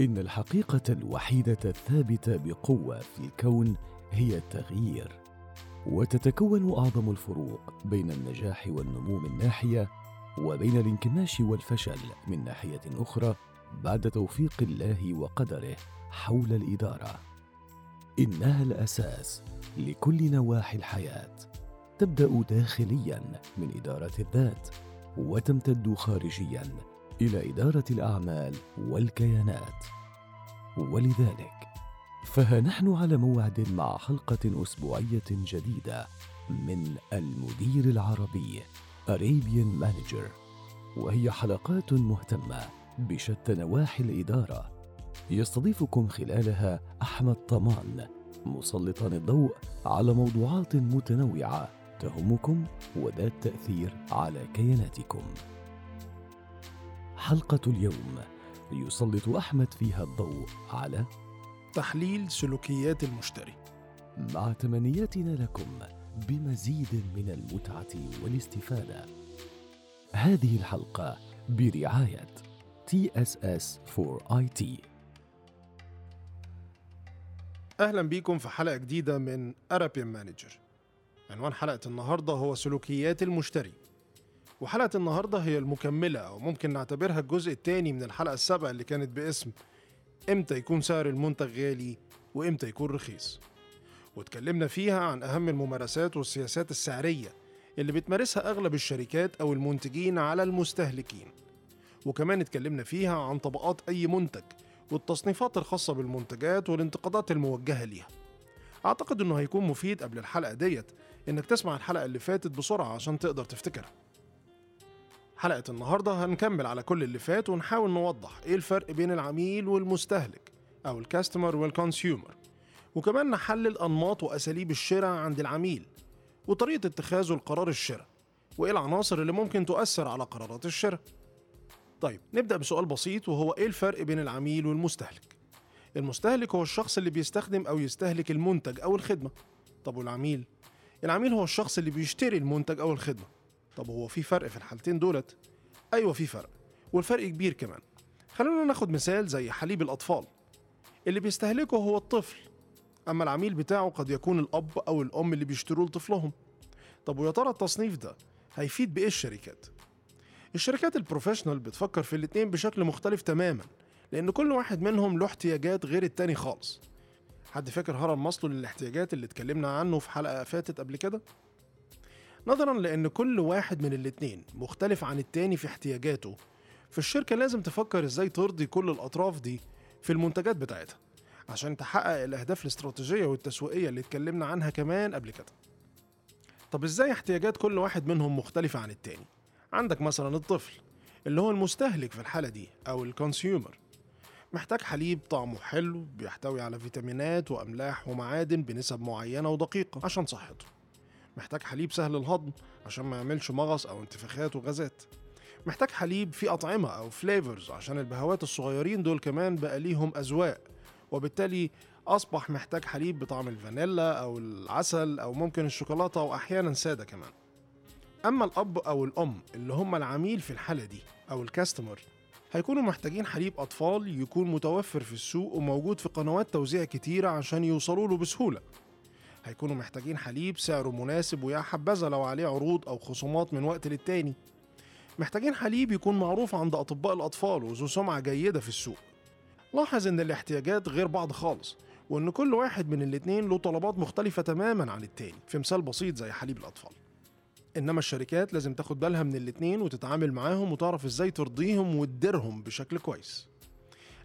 إن الحقيقة الوحيدة الثابتة بقوة في الكون هي التغيير وتتكون أعظم الفروق بين النجاح والنمو من ناحية وبين الانكماش والفشل من ناحية أخرى بعد توفيق الله وقدره حول الإدارة. إنها الأساس لكل نواحي الحياة. تبدأ داخليا من إدارة الذات وتمتد خارجيا إلى إدارة الأعمال والكيانات. ولذلك فها نحن على موعد مع حلقة أسبوعية جديدة من المدير العربي Arabian Manager. وهي حلقات مهتمة بشتى نواحي الإدارة. يستضيفكم خلالها أحمد طمان مسلطا الضوء على موضوعات متنوعة تهمكم وذات تأثير على كياناتكم. حلقة اليوم. يسلط أحمد فيها الضوء على تحليل سلوكيات المشتري. مع تمنياتنا لكم بمزيد من المتعة والاستفادة. هذه الحلقة برعاية TSS for IT أهلا بيكم في حلقة جديدة من Arabian Manager. عنوان حلقة النهاردة هو سلوكيات المشتري. وحلقة النهاردة هي المكملة أو ممكن نعتبرها الجزء الثاني من الحلقة السابقة اللي كانت باسم إمتى يكون سعر المنتج غالي وإمتى يكون رخيص. واتكلمنا فيها عن أهم الممارسات والسياسات السعرية اللي بتمارسها أغلب الشركات أو المنتجين على المستهلكين. وكمان اتكلمنا فيها عن طبقات أي منتج والتصنيفات الخاصة بالمنتجات والانتقادات الموجهة ليها. أعتقد إنه هيكون مفيد قبل الحلقة ديت إنك تسمع الحلقة اللي فاتت بسرعة عشان تقدر تفتكرها. حلقة النهاردة هنكمل على كل اللي فات ونحاول نوضح إيه الفرق بين العميل والمستهلك أو الكاستمر والكونسيومر وكمان نحلل أنماط وأساليب الشراء عند العميل وطريقة اتخاذه لقرار الشراء وإيه العناصر اللي ممكن تؤثر على قرارات الشراء. طيب نبدأ بسؤال بسيط وهو إيه الفرق بين العميل والمستهلك؟ المستهلك هو الشخص اللي بيستخدم أو يستهلك المنتج أو الخدمة. طب والعميل؟ العميل هو الشخص اللي بيشتري المنتج أو الخدمة. طب هو في فرق في الحالتين دولت؟ أيوة في فرق والفرق كبير كمان. خلونا ناخد مثال زي حليب الأطفال. اللي بيستهلكه هو الطفل أما العميل بتاعه قد يكون الأب أو الأم اللي بيشتروه لطفلهم. طب ويا ترى التصنيف ده هيفيد بإيه الشركات؟ الشركات ال professional بتفكر في الاتنين بشكل مختلف تماما لأن كل واحد منهم له احتياجات غير التاني خالص. حد فاكر هرم ماسلو للاحتياجات اللي اتكلمنا عنه في حلقة فاتت قبل كده؟ نظرا لأن كل واحد من الاتنين مختلف عن التاني في احتياجاته. فالشركة لازم تفكر إزاي ترضي كل الأطراف دي في المنتجات بتاعتها عشان تحقق الأهداف الاستراتيجية والتسويقية اللي اتكلمنا عنها كمان قبل كده. طب إزاي احتياجات كل واحد منهم مختلفة عن التاني؟ عندك مثلا الطفل اللي هو المستهلك في الحالة دي أو ال consumer. محتاج حليب طعمه حلو بيحتوي على فيتامينات وأملاح ومعادن بنسب معينة ودقيقة عشان صحته. محتاج حليب سهل الهضم عشان ما يعملش مغص أو انتفاخات وغازات. محتاج حليب فيه أطعمة أو flavors عشان البهوات الصغيرين دول كمان بقى ليهم أذواق. وبالتالي أصبح محتاج حليب بطعم الفانيلا أو العسل أو ممكن الشوكولاتة وأحيانا سادة كمان. أما الأب أو الأم اللي هم العميل في الحالة دي أو الكاستمر هيكونوا محتاجين حليب أطفال يكون متوفر في السوق وموجود في قنوات توزيع كتيرة عشان يوصلوا له بسهولة. هيكونوا محتاجين حليب سعره مناسب ويا حبذا لو عليه عروض أو خصومات من وقت للتاني. محتاجين حليب يكون معروف عند أطباء الأطفال وذو سمعة جيدة في السوق. لاحظ إن الاحتياجات غير بعض خالص وإن كل واحد من الاتنين له طلبات مختلفة تماما عن التاني في مثال بسيط زي حليب الأطفال. إنما الشركات لازم تاخد بالها من الاتنين وتتعامل معاهم وتعرف إزاي ترضيهم وتديرهم بشكل كويس.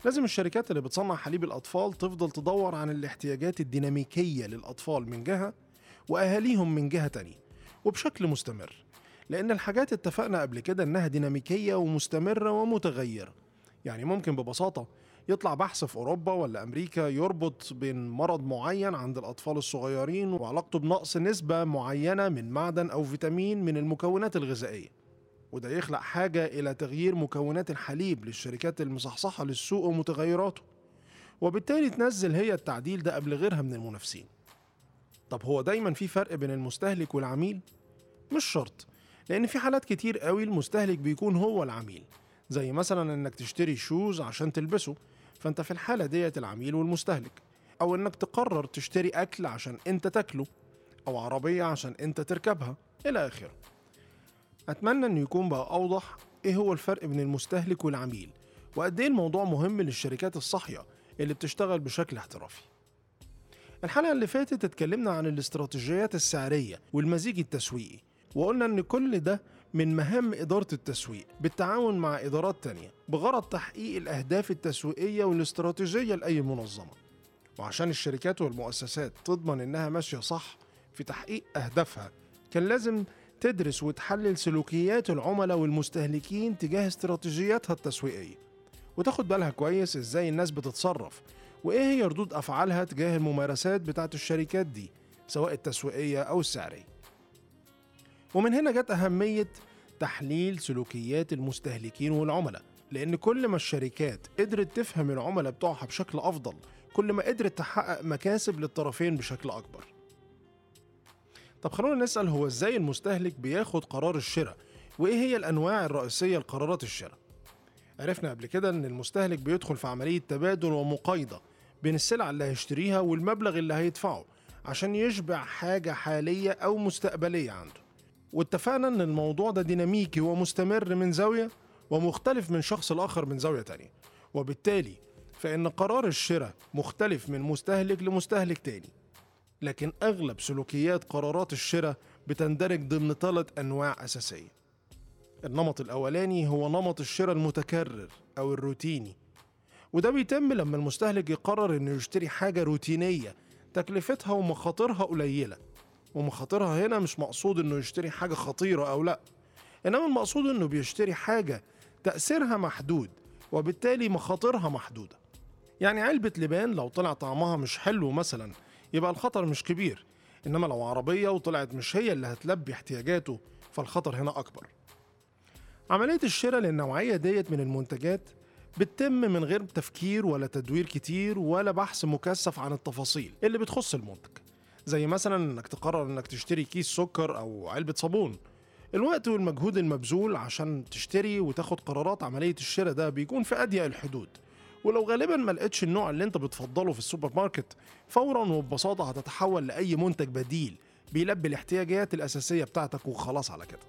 لازم الشركات اللي بتصنع حليب الأطفال تفضل تدور عن الاحتياجات الديناميكية للأطفال من جهة وأهاليهم من جهة تانية وبشكل مستمر لأن الحاجات اتفقنا قبل كده إنها ديناميكية ومستمرة ومتغيرة. يعني ممكن ببساطة يطلع بحث في أوروبا ولا أمريكا يربط بين مرض معين عند الأطفال الصغيرين وعلاقته بنقص نسبة معينة من معدن أو فيتامين من المكونات الغذائية. وده يخلق حاجة إلى تغيير مكونات الحليب للشركات المصحصحة للسوق ومتغيراته. وبالتالي تنزل هي التعديل ده قبل غيرها من المنافسين. طب هو دايما في فرق بين المستهلك والعميل؟ مش شرط لأن في حالات كتير قوي المستهلك بيكون هو العميل. زي مثلا إنك تشتري شوز عشان تلبسه فأنت في الحالة ديت العميل والمستهلك. أو إنك تقرر تشتري أكل عشان أنت تاكله أو عربية عشان أنت تركبها إلى آخره. أتمنى إنه يكون بقى أوضح إيه هو الفرق بين المستهلك والعميل وقد إيه الموضوع مهم للشركات الصاحية اللي بتشتغل بشكل احترافي. الحلقة اللي فاتت اتكلمنا عن الاستراتيجيات السعرية والمزيج التسويقي وقلنا إن كل ده من مهام إدارة التسويق بالتعاون مع إدارات تانية بغرض تحقيق الأهداف التسويقية والاستراتيجية لأي منظمة. وعشان الشركات والمؤسسات تضمن إنها ماشية صح في تحقيق أهدافها كان لازم تدرس وتحلل سلوكيات العملاء والمستهلكين تجاه استراتيجياتها التسويقية. وتاخد بالها كويس إزاي الناس بتتصرف وإيه هي ردود أفعالها تجاه الممارسات بتاعت الشركات دي سواء التسويقية أو السعرية. ومن هنا جت أهمية تحليل سلوكيات المستهلكين والعملاء لأن كل ما الشركات قدرت تفهم العملاء بتوعها بشكل أفضل كل ما قدرت تحقق مكاسب للطرفين بشكل أكبر. طب خلونا نسأل هو إزاي المستهلك بياخد قرار الشراء؟ وإيه هي الأنواع الرئيسية لقرارات الشراء؟ عرفنا قبل كده إن المستهلك بيدخل في عملية تبادل ومقايضة بين السلع اللي هيشتريها والمبلغ اللي هيدفعه عشان يشبع حاجة حالية أو مستقبلية عنده. واتفقنا إن الموضوع ده ديناميكي ومستمر من زاوية ومختلف من شخص لآخر من زاوية تانية. وبالتالي فإن قرار الشراء مختلف من مستهلك لمستهلك تاني. لكن أغلب سلوكيات قرارات الشراء بتندرج ضمن ثلاث أنواع أساسية. النمط الأولاني هو نمط الشراء المتكرر أو الروتيني وده بيتم لما المستهلك يقرر إنه يشتري حاجة روتينية تكلفتها ومخاطرها قليلة ومخاطرها هنا مش مقصود إنه يشتري حاجة خطيرة أو لأ إنما المقصود إنه بيشتري حاجة تأثيرها محدود وبالتالي مخاطرها محدودة. يعني علبة لبان لو طلع طعمها مش حلو مثلا يبقى الخطر مش كبير إنما لو عربية وطلعت مش هي اللي هتلبي احتياجاته فالخطر هنا أكبر. عملية الشراء للنوعية ديت من المنتجات بتتم من غير تفكير ولا تدوير كتير ولا بحث مكثف عن التفاصيل اللي بتخص المنتج. زي مثلا إنك تقرر إنك تشتري كيس سكر أو علبة صابون. الوقت والمجهود المبذول عشان تشتري وتاخد قرارات عملية الشراء ده بيكون في أضيق الحدود. ولو غالبا ما لقيتش النوع اللي انت بتفضله في السوبر ماركت فورا وببساطة هتتحول لأي منتج بديل بيلبي الاحتياجات الأساسية بتاعتك وخلاص على كده.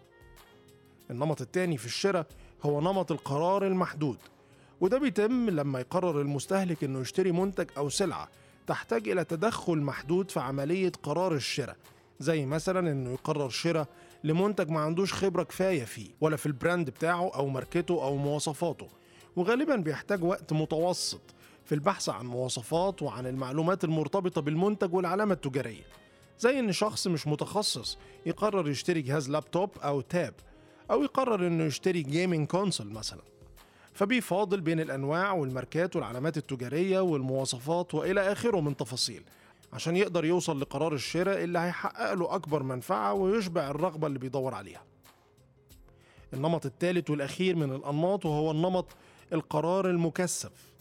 النمط التاني في الشراء هو نمط القرار المحدود وده بيتم لما يقرر المستهلك إنه يشتري منتج أو سلعة تحتاج إلى تدخل محدود في عملية قرار الشراء زي مثلا إنه يقرر شراء لمنتج ما عندوش خبرة كفاية فيه ولا في البراند بتاعه أو ماركته أو مواصفاته. وغالبا بيحتاج وقت متوسط في البحث عن مواصفات وعن المعلومات المرتبطة بالمنتج والعلامة التجارية زي إن شخص مش متخصص يقرر يشتري جهاز لابتوب أو tab أو يقرر إنه يشتري gaming console مثلا. فبيفاضل بين الأنواع والماركات والعلامات التجارية والمواصفات وإلى آخره من تفاصيل عشان يقدر يوصل لقرار الشراء اللي هيحقق له أكبر منفعة ويشبع الرغبة اللي بيدور عليها. النمط الثالث والأخير من الأنماط وهو النمط القرار المكثف.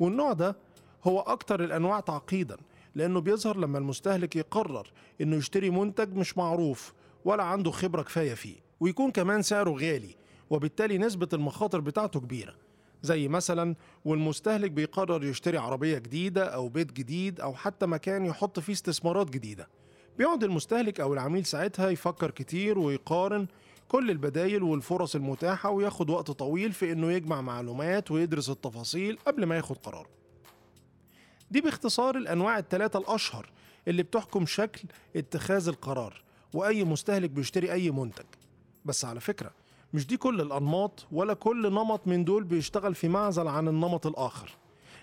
والنوع ده هو أكتر الأنواع تعقيدا لأنه بيظهر لما المستهلك يقرر إنه يشتري منتج مش معروف ولا عنده خبرة كفاية فيه ويكون كمان سعره غالي وبالتالي نسبة المخاطر بتاعته كبيرة. زي مثلا والمستهلك بيقرر يشتري عربية جديدة أو بيت جديد أو حتى مكان يحط فيه استثمارات جديدة. بيقعد المستهلك أو العميل ساعتها يفكر كتير ويقارن كل البدايل والفرص المتاحة وياخد وقت طويل في إنه يجمع معلومات ويدرس التفاصيل قبل ما ياخد قرار. دي باختصار الأنواع الثلاثة الأشهر اللي بتحكم شكل اتخاذ القرار وأي مستهلك بيشتري أي منتج. بس على فكرة مش دي كل الأنماط ولا كل نمط من دول بيشتغل في معزل عن النمط الآخر.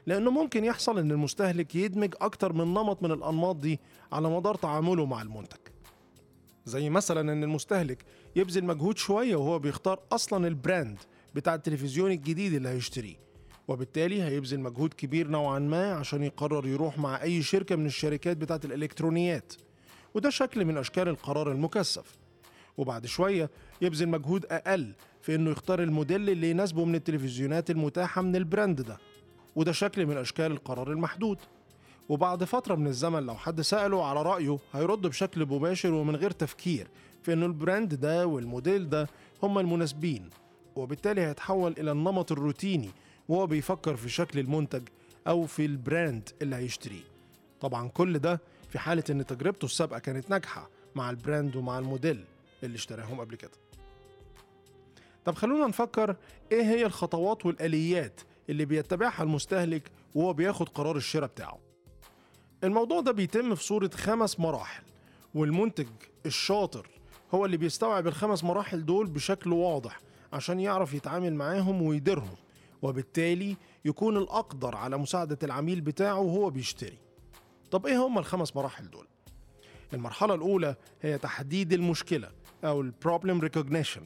لأنه ممكن يحصل إن المستهلك يدمج أكتر من نمط من الأنماط دي على مدار تعامله مع المنتج. زي مثلا إن المستهلك يبذل مجهود شوية وهو بيختار أصلا البراند بتاع التلفزيون الجديد اللي هيشتريه وبالتالي هيبذل مجهود كبير نوعا ما عشان يقرر يروح مع أي شركة من الشركات بتاعت الإلكترونيات وده شكل من أشكال القرار المكثف. وبعد شوية يبذل مجهود أقل في إنه يختار الموديل اللي يناسبه من التلفزيونات المتاحة من البراند ده وده شكل من أشكال القرار المحدود. وبعد فترة من الزمن لو حد سأله على رأيه هيرد بشكل مباشر ومن غير تفكير في إنه البراند ده والموديل ده هما المناسبين وبالتالي هيتحول إلى النمط الروتيني وهو بيفكر في شكل المنتج أو في البراند اللي هيشتريه. طبعا كل ده في حالة إن تجربته السابقة كانت ناجحة مع البراند ومع الموديل اللي اشتراهم قبل كده. طب خلونا نفكر إيه هي الخطوات والآليات اللي بيتبعها المستهلك وهو بياخد قرار الشراء بتاعه؟ الموضوع ده بيتم في صورة خمس مراحل والمنتج الشاطر هو اللي بيستوعب الخمس مراحل دول بشكل واضح عشان يعرف يتعامل معاهم ويديرهم وبالتالي يكون الأقدر على مساعدة العميل بتاعه وهو بيشتري طب إيه هم الخمس مراحل دول؟ المرحلة الأولى هي تحديد المشكلة أو ال problem recognition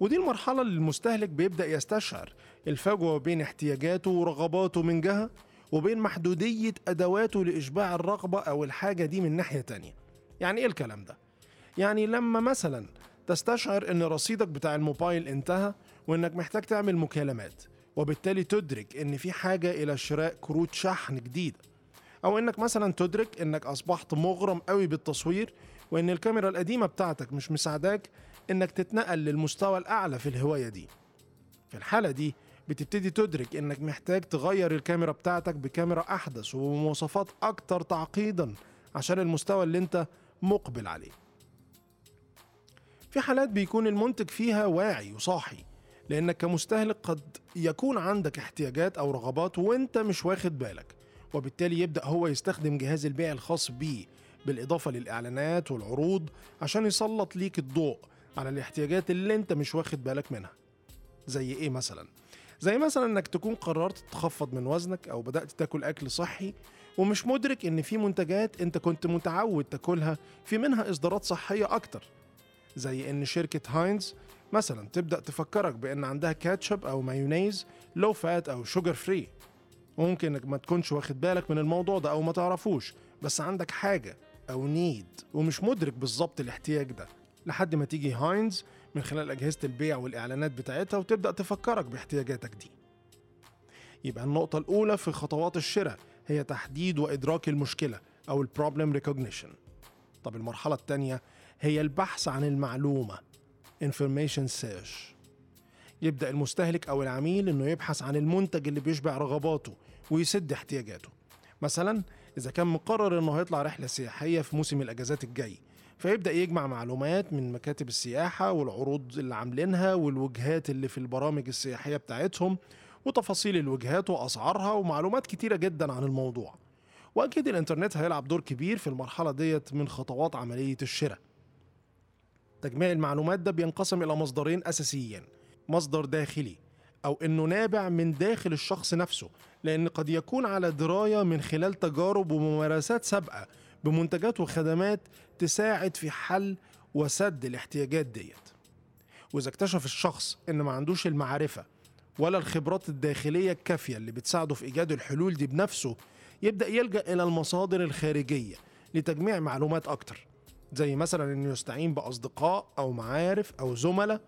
ودي المرحلة اللي المستهلك بيبدأ يستشعر الفجوة بين احتياجاته ورغباته من جهة وبين محدودية أدواته لإشباع الرغبة أو الحاجة دي من ناحية تانية يعني إيه الكلام ده؟ يعني لما مثلا تستشعر إن رصيدك بتاع الموبايل انتهى وإنك محتاج تعمل مكالمات وبالتالي تدرك إن في حاجة إلى شراء كروت شحن جديدة أو إنك مثلا تدرك إنك أصبحت مغرم قوي بالتصوير وإن الكاميرا القديمة بتاعتك مش مساعداك إنك تتنقل للمستوى الأعلى في الهواية دي في الحالة دي بتبتدي تدرك إنك محتاج تغير الكاميرا بتاعتك بكاميرا أحدث وبمواصفات أكتر تعقيدا عشان المستوى اللي أنت مقبل عليه في حالات بيكون المنتج فيها واعي وصاحي لأنك كمستهلك قد يكون عندك احتياجات أو رغبات وأنت مش واخد بالك وبالتالي يبدأ هو يستخدم جهاز البيع الخاص بيه بالإضافة للإعلانات والعروض عشان يسلط ليك الضوء على الاحتياجات اللي أنت مش واخد بالك منها زي إيه مثلا؟ زي مثلا إنك تكون قررت تخفض من وزنك أو بدأت تاكل أكل صحي ومش مدرك إن في منتجات أنت كنت متعود تاكلها في منها إصدارات صحية أكتر زي إن شركة هاينز مثلا تبدأ تفكرك بإن عندها كاتشب أو مايونيز low fat أو sugar free ممكن إنك ما تكونش واخد بالك من الموضوع ده أو ما تعرفوش بس عندك حاجة أو need ومش مدرك بالظبط الاحتياج ده. لحد ما تيجي هاينز من خلال أجهزة البيع والإعلانات بتاعتها وتبدأ تفكرك باحتياجاتك دي. يبقى النقطة الأولى في خطوات الشراء هي تحديد وإدراك المشكلة أو ال problem recognition طب المرحلة الثانية هي البحث عن المعلومة information search. يبدأ المستهلك أو العميل إنه يبحث عن المنتج اللي بيشبع رغباته ويسد احتياجاته. مثلا إذا كان مقرر إنه هيطلع رحلة سياحية في موسم الأجازات الجاي فيبدأ يجمع معلومات من مكاتب السياحة والعروض اللي عاملينها والوجهات اللي في البرامج السياحية بتاعتهم وتفاصيل الوجهات وأسعارها ومعلومات كتيرة جدا عن الموضوع. وأكيد الإنترنت هيلعب دور كبير في المرحلة ديت من خطوات عملية الشراء. تجميع المعلومات ده بينقسم إلى مصدرين أساسيين مصدر داخلي أو إنه نابع من داخل الشخص نفسه لأن قد يكون على دراية من خلال تجارب وممارسات سابقة بمنتجات وخدمات تساعد في حل وسد الاحتياجات ديت. وإذا اكتشف الشخص إن ما عندوش المعرفة ولا الخبرات الداخلية الكافية اللي بتساعده في إيجاد الحلول دي بنفسه يبدأ يلجأ إلى المصادر الخارجية لتجميع معلومات أكتر زي مثلا إنه يستعين بأصدقاء أو معارف أو زملاء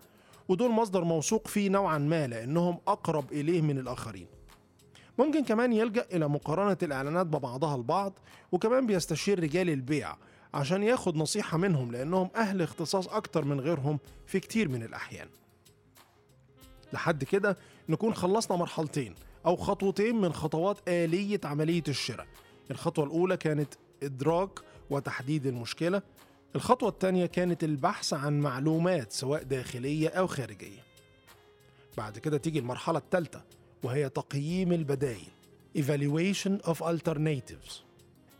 ودول مصدر موثوق فيه نوعا ما لأنهم أقرب إليه من الآخرين. ممكن كمان يلجأ إلى مقارنة الإعلانات ببعضها البعض وكمان بيستشير رجال البيع عشان ياخد نصيحة منهم لأنهم أهل اختصاص أكتر من غيرهم في كتير من الأحيان. لحد كده نكون خلصنا مرحلتين أو خطوتين من خطوات آلية عملية الشراء. الخطوة الأولى كانت إدراك وتحديد المشكلة. الخطوة الثانية كانت البحث عن معلومات سواء داخلية أو خارجية. بعد كده تيجي المرحلة الثالثة وهي تقييم البدائل Evaluation of Alternatives.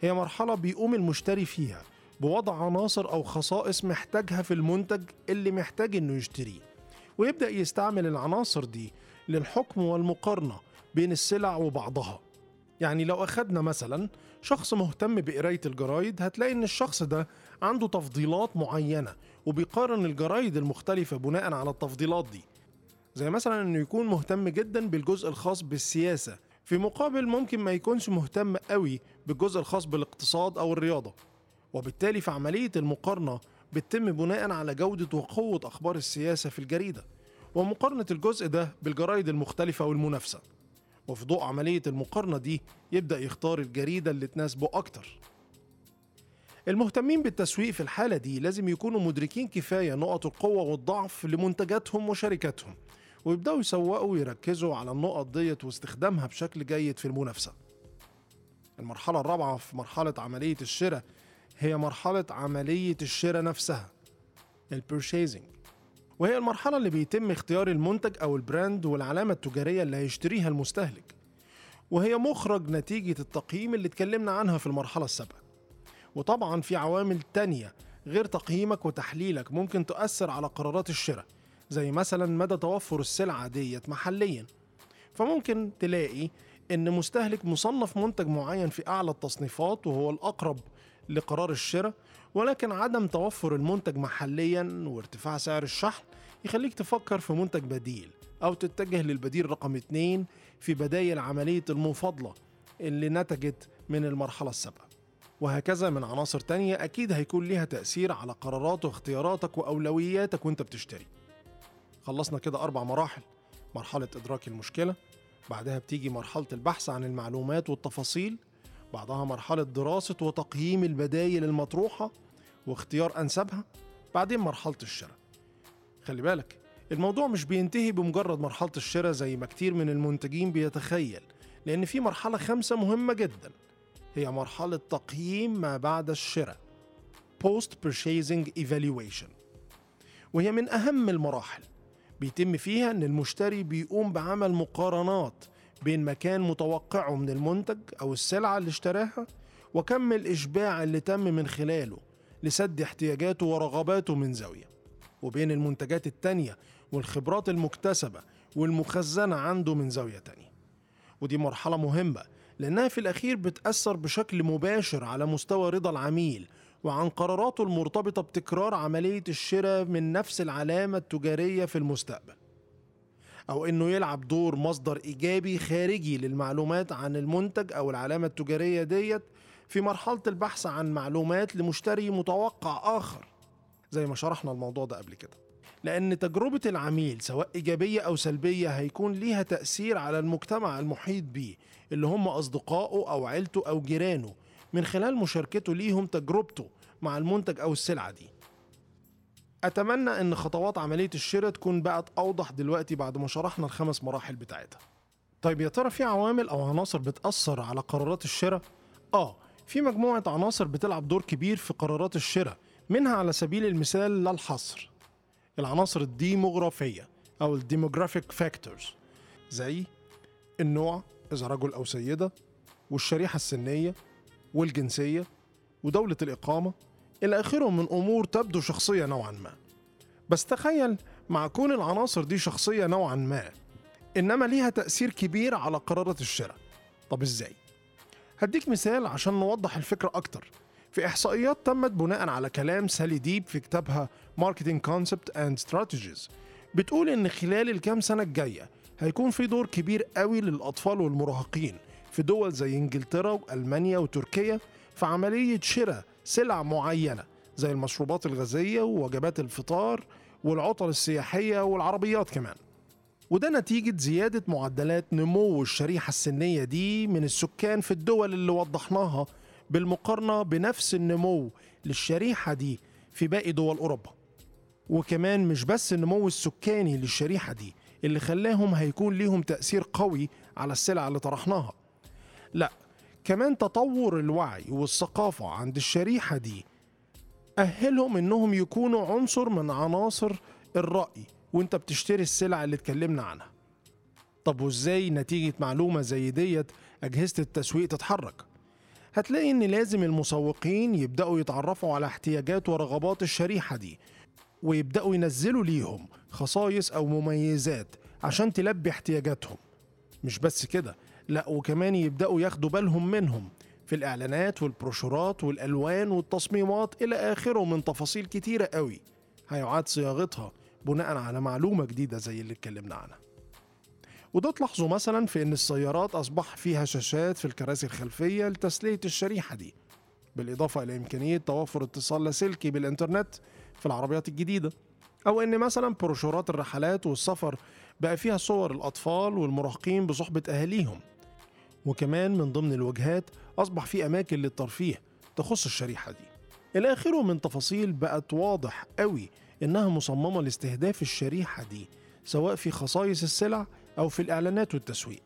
هي مرحلة بيقوم المشتري فيها بوضع عناصر أو خصائص محتاجها في المنتج اللي محتاج إنه يشتريه. ويبدأ يستعمل العناصر دي للحكم والمقارنة بين السلع وبعضها. يعني لو أخدنا مثلا شخص مهتم بقراية الجرايد هتلاقي إن الشخص ده عنده تفضيلات معينة وبيقارن الجرايد المختلفة بناء على التفضيلات دي. زي مثلا إنه يكون مهتم جدا بالجزء الخاص بالسياسة في مقابل ممكن ما يكونش مهتم قوي بالجزء الخاص بالاقتصاد أو الرياضة. وبالتالي في عملية المقارنة بتتم بناء على جودة وقوة أخبار السياسة في الجريدة ومقارنة الجزء ده بالجرايد المختلفة والمنافسة. وفي ضوء عملية المقارنة دي يبدأ يختار الجريدة اللي تناسبه أكتر. المهتمين بالتسويق في الحالة دي لازم يكونوا مدركين كفاية نقط القوة والضعف لمنتجاتهم وشركاتهم ويبدأوا يسوقوا ويركزوا على النقط ديت واستخدامها بشكل جيد في المنافسة. المرحلة الرابعة في مرحلة عملية الشراء هي مرحلة عملية الشراء نفسها ال purchasing وهي المرحلة اللي بيتم اختيار المنتج أو ال brand والعلامة التجارية اللي هيشتريها المستهلك. وهي مخرج نتيجة التقييم اللي اتكلمنا عنها في المرحلة السابقة. وطبعا في عوامل تانية غير تقييمك وتحليلك ممكن تؤثر على قرارات الشراء زي مثلا مدى توفر السلعة ديت محليا. فممكن تلاقي إن مستهلك مصنف منتج معين في أعلى التصنيفات وهو الأقرب لقرار الشراء ولكن عدم توفر المنتج محليا وارتفاع سعر الشحن يخليك تفكر في منتج بديل أو تتجه للبديل رقم اتنين في بدايل عملية المفاضلة اللي نتجت من المرحلة السابقة. وهكذا من عناصر تانية أكيد هيكون ليها تأثير على قرارات واختياراتك وأولوياتك وأنت بتشتري. خلصنا كده أربع مراحل. مرحلة إدراك المشكلة بعدها بتيجي مرحلة البحث عن المعلومات والتفاصيل بعدها مرحلة دراسة وتقييم البدايل المطروحة واختيار أنسبها بعدين مرحلة الشراء. خلي بالك الموضوع مش بينتهي بمجرد مرحلة الشراء زي ما كتير من المنتجين بيتخيل لأن في مرحلة خامسة مهمة جدا هي مرحلة تقييم ما بعد الشراء Post Purchasing Evaluation. وهي من أهم المراحل. بيتم فيها إن المشتري بيقوم بعمل مقارنات بين مكان متوقعه من المنتج أو السلعة اللي اشتراها وكم الإشباع اللي تم من خلاله لسد احتياجاته ورغباته من زاوية. وبين المنتجات التانية والخبرات المكتسبة والمخزنة عنده من زاوية تانية. ودي مرحلة مهمة لأنها في الأخير بتأثر بشكل مباشر على مستوى رضا العميل وعن قراراته المرتبطة بتكرار عملية الشراء من نفس العلامة التجارية في المستقبل. أو إنه يلعب دور مصدر إيجابي خارجي للمعلومات عن المنتج أو العلامة التجارية ديت في مرحلة البحث عن معلومات لمشتري متوقع آخر زي ما شرحنا الموضوع ده قبل كده. لأن تجربة العميل سواء إيجابية أو سلبية هيكون ليها تأثير على المجتمع المحيط بيه اللي هم أصدقائه أو عيلته أو جيرانه. من خلال مشاركته ليهم تجربته مع المنتج أو السلعة دي. أتمنى إن خطوات عملية الشراء تكون بقت أوضح دلوقتي بعد ما شرحنا الخمس مراحل بتاعتها طيب يا ترى في عوامل أو عناصر بتأثر على قرارات الشراء؟ آه في مجموعة عناصر بتلعب دور كبير في قرارات الشراء منها على سبيل المثال لا الحصر العناصر الديموغرافية أو ال demographic factors زي النوع إذا رجل أو سيدة والشريحة السنية والجنسية ودولة الإقامة إلى آخره من أمور تبدو شخصية نوعا ما. بس تخيل مع كون العناصر دي شخصية نوعا ما إنما ليها تأثير كبير على قرارات الشراء. طب إزاي؟ هديك مثال عشان نوضح الفكرة أكتر. في إحصائيات تمت بناء على كلام سالي ديب في كتابها Marketing Concept and Strategies بتقول إن خلال الكام سنة الجاية هيكون في دور كبير قوي للأطفال والمراهقين في دول زي إنجلترا وألمانيا وتركيا في عملية شراء سلع معينة زي المشروبات الغازية ووجبات الفطار والعطل السياحية والعربيات كمان. وده نتيجة زيادة معدلات نمو الشريحة السنية دي من السكان في الدول اللي وضحناها بالمقارنة بنفس النمو للشريحة دي في باقي دول أوروبا. وكمان مش بس النمو السكاني للشريحة دي اللي خلاهم هيكون ليهم تأثير قوي على السلع اللي طرحناها. لا كمان تطور الوعي والثقافة عند الشريحة دي أهلهم إنهم يكونوا عنصر من عناصر الرأي وأنت بتشتري السلع اللي اتكلمنا عنها. طب وإزاي نتيجة معلومة زي ديت أجهزة التسويق تتحرك؟ هتلاقي إن لازم المسوقين يبدأوا يتعرفوا على احتياجات ورغبات الشريحة دي ويبدأوا ينزلوا ليهم خصائص أو مميزات عشان تلبي احتياجاتهم. مش بس كده لا وكمان يبدأوا ياخدوا بالهم منهم في الإعلانات والبروشورات والألوان والتصميمات إلى آخره من تفاصيل كتيرة قوي هيعاد صياغتها بناء على معلومة جديدة زي اللي اتكلمنا عنها. وده تلاحظوا مثلا في إن السيارات أصبح فيها شاشات في الكراسي الخلفية لتسلية الشريحة دي بالإضافة إلى إمكانية توفر اتصال لاسلكي بالإنترنت في العربيات الجديدة أو إن مثلا بروشورات الرحلات والسفر بقى فيها صور الأطفال والمراهقين بصحبة أهاليهم. وكمان من ضمن الوجهات أصبح في أماكن للترفيه تخص الشريحة دي. إلى اخره من تفاصيل بقت واضح قوي إنها مصممة لاستهداف الشريحة دي سواء في خصائص السلع أو في الإعلانات والتسويق.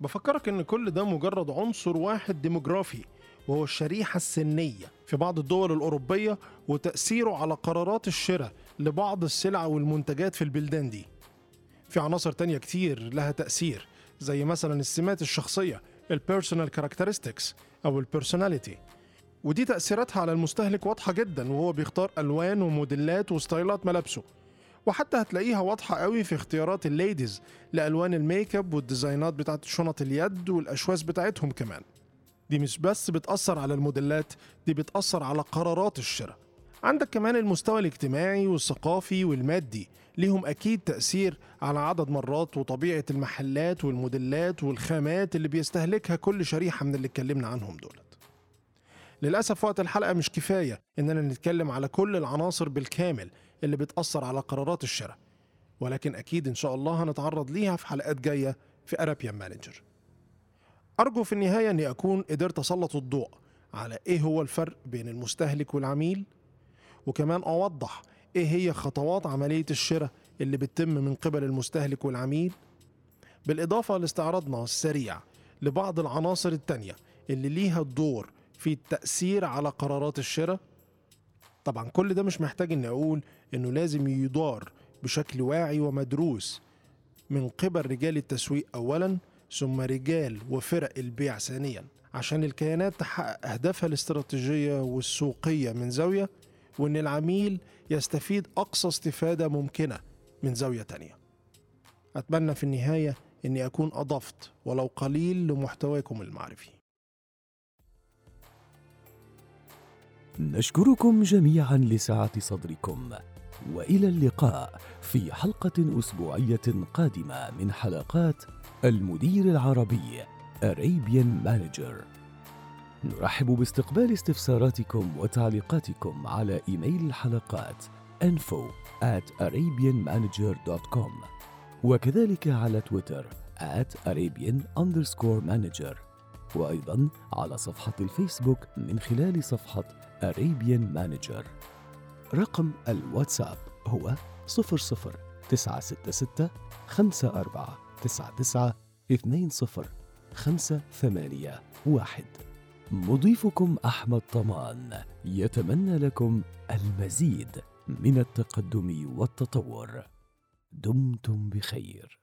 بفكرك إن كل ده مجرد عنصر واحد ديموغرافي وهو الشريحة السنية في بعض الدول الأوروبية وتأثيره على قرارات الشراء لبعض السلع والمنتجات في البلدان دي. في عناصر تانية كتير لها تأثير زي مثلا السمات الشخصية ال personal characteristics أو ال personality ودي تأثيراتها على المستهلك واضحة جدا وهو بيختار ألوان وموديلات وستايلات ملابسه. وحتى هتلاقيها واضحة قوي في اختيارات ال ladies لألوان ال make up والديزاينات بتاعت شنط اليد وال shoes بتاعتهم كمان. دي مش بس بتأثر على الموديلات دي بتأثر على قرارات الشراء. عندك كمان المستوى الاجتماعي والثقافي والمادي ليهم أكيد تأثير على عدد مرات وطبيعة المحلات والموديلات والخامات اللي بيستهلكها كل شريحة من اللي اتكلمنا عنهم دولت. للأسف وقت الحلقة مش كفاية إننا نتكلم على كل العناصر بالكامل اللي بتأثر على قرارات الشراء ولكن أكيد إن شاء الله هنتعرض ليها في حلقات جاية في أرابيان مانجر أرجو في النهاية أني أكون قدرت أسلط الضوء على إيه هو الفرق بين المستهلك والعميل وكمان أوضح إيه هي خطوات عملية الشراء اللي بتتم من قبل المستهلك والعميل؟ بالإضافة لاستعراضنا السريع لبعض العناصر التانية اللي ليها الدور في التأثير على قرارات الشراء. طبعا كل ده مش محتاج إني أقول إنه لازم يدار بشكل واعي ومدروس من قبل رجال التسويق اولا ثم رجال وفرق البيع ثانيا. عشان الكيانات تحقق أهدافها الاستراتيجية والسوقية من زاوية وإن العميل يستفيد أقصى استفادة ممكنة من زاوية تانية. أتمنى في النهاية إني أكون أضفت ولو قليل لمحتواكم المعرفي نشكركم جميعا لسعة صدركم وإلى اللقاء في حلقة أسبوعية قادمة من حلقات المدير العربي Arabian Manager. نرحب باستقبال استفساراتكم وتعليقاتكم على إيميل الحلقات info at arabianmanager.com وكذلك على تويتر at arabian underscore manager وأيضا على صفحة الفيسبوك من خلال صفحة Arabian Manager. رقم الواتساب هو 00 966 54 99 20 5 8 1 مضيفكم أحمد طمان. يتمنى لكم المزيد من التقدم والتطور. دمتم بخير.